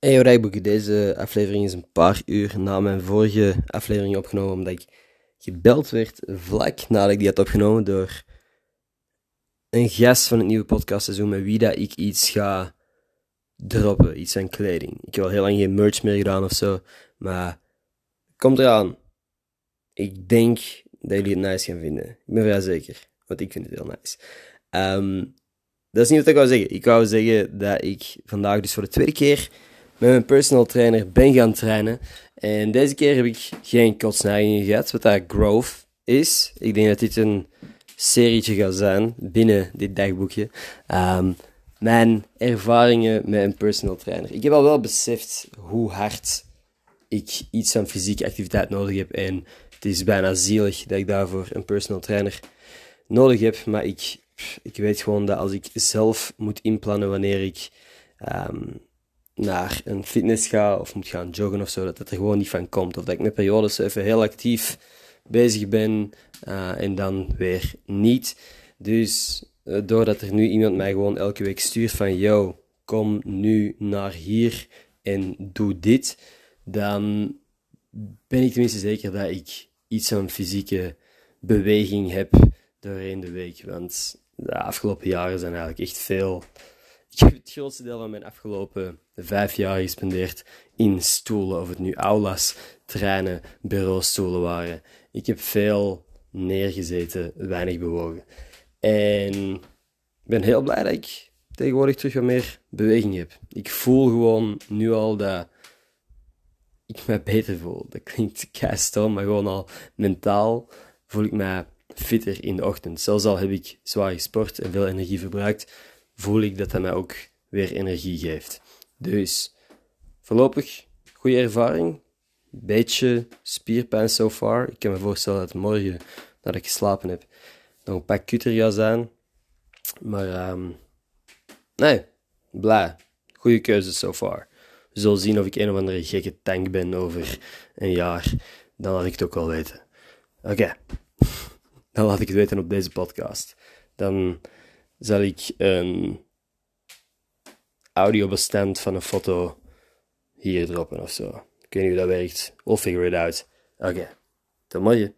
Hey Rijboek, deze aflevering is een paar uur na mijn vorige aflevering opgenomen, omdat ik gebeld werd vlak nadat ik die had opgenomen door een gast van het nieuwe podcastseizoen met wie dat ik iets ga droppen, iets aan kleding. Ik heb al heel lang geen merch meer gedaan of zo, maar komt eraan. Ik denk dat jullie het nice gaan vinden. Ik ben vrij zeker, want ik vind het heel nice. Ehm, dat is niet wat ik wou zeggen. Ik wou zeggen dat ik vandaag dus voor de tweede keer met mijn personal trainer ben gaan trainen. En deze keer heb ik geen kotsneigingen gehad, wat dat growth is. Ik denk dat dit een serietje gaat zijn binnen dit dagboekje. Ehm, mijn ervaringen met een personal trainer. Ik heb al wel beseft hoe hard ik iets van fysieke activiteit nodig heb. En het is bijna zielig dat ik daarvoor een personal trainer nodig heb. Maar ik, ik weet gewoon dat als ik zelf moet inplannen wanneer ik ehm, naar een fitness ga of moet gaan joggen of zo, dat het er gewoon niet van komt. Of dat ik met periodes even heel actief bezig ben uh, en dan weer niet. Dus uh, doordat er nu iemand mij gewoon elke week stuurt van yo, kom nu naar hier en doe dit, dan ben ik tenminste zeker dat ik iets van fysieke beweging heb doorheen de week. Want de afgelopen jaren zijn eigenlijk echt veel ik heb het grootste deel van mijn afgelopen vijf jaar gespendeerd in stoelen. Of het nu aulas, treinen, bureaustoelen waren. Ik heb veel neergezeten, weinig bewogen. En ik ben heel blij dat ik tegenwoordig terug wat meer beweging heb. Ik voel gewoon nu al dat ik me beter voel. Dat klinkt stom, maar gewoon al mentaal voel ik mij fitter in de ochtend. Zelfs al heb ik zwaar gesport en veel energie verbruikt, voel ik dat dat mij ook weer energie geeft. Dus voorlopig goede ervaring. Beetje spierpijn so far. Ik kan me voorstellen dat morgen, nadat ik geslapen heb, nog een pak kutter gaat zijn. Maar um, nee, blij. Goede keuze so far. We zullen zien of ik een of andere gekke tank ben over een jaar. Dan laat ik het ook wel weten. Oké. Dan laat ik het weten op deze podcast. Dan zal ik een audiobestand van een foto hier droppen of zo. Ik weet niet hoe dat werkt. We'll figure it out. Oké, tot morgen.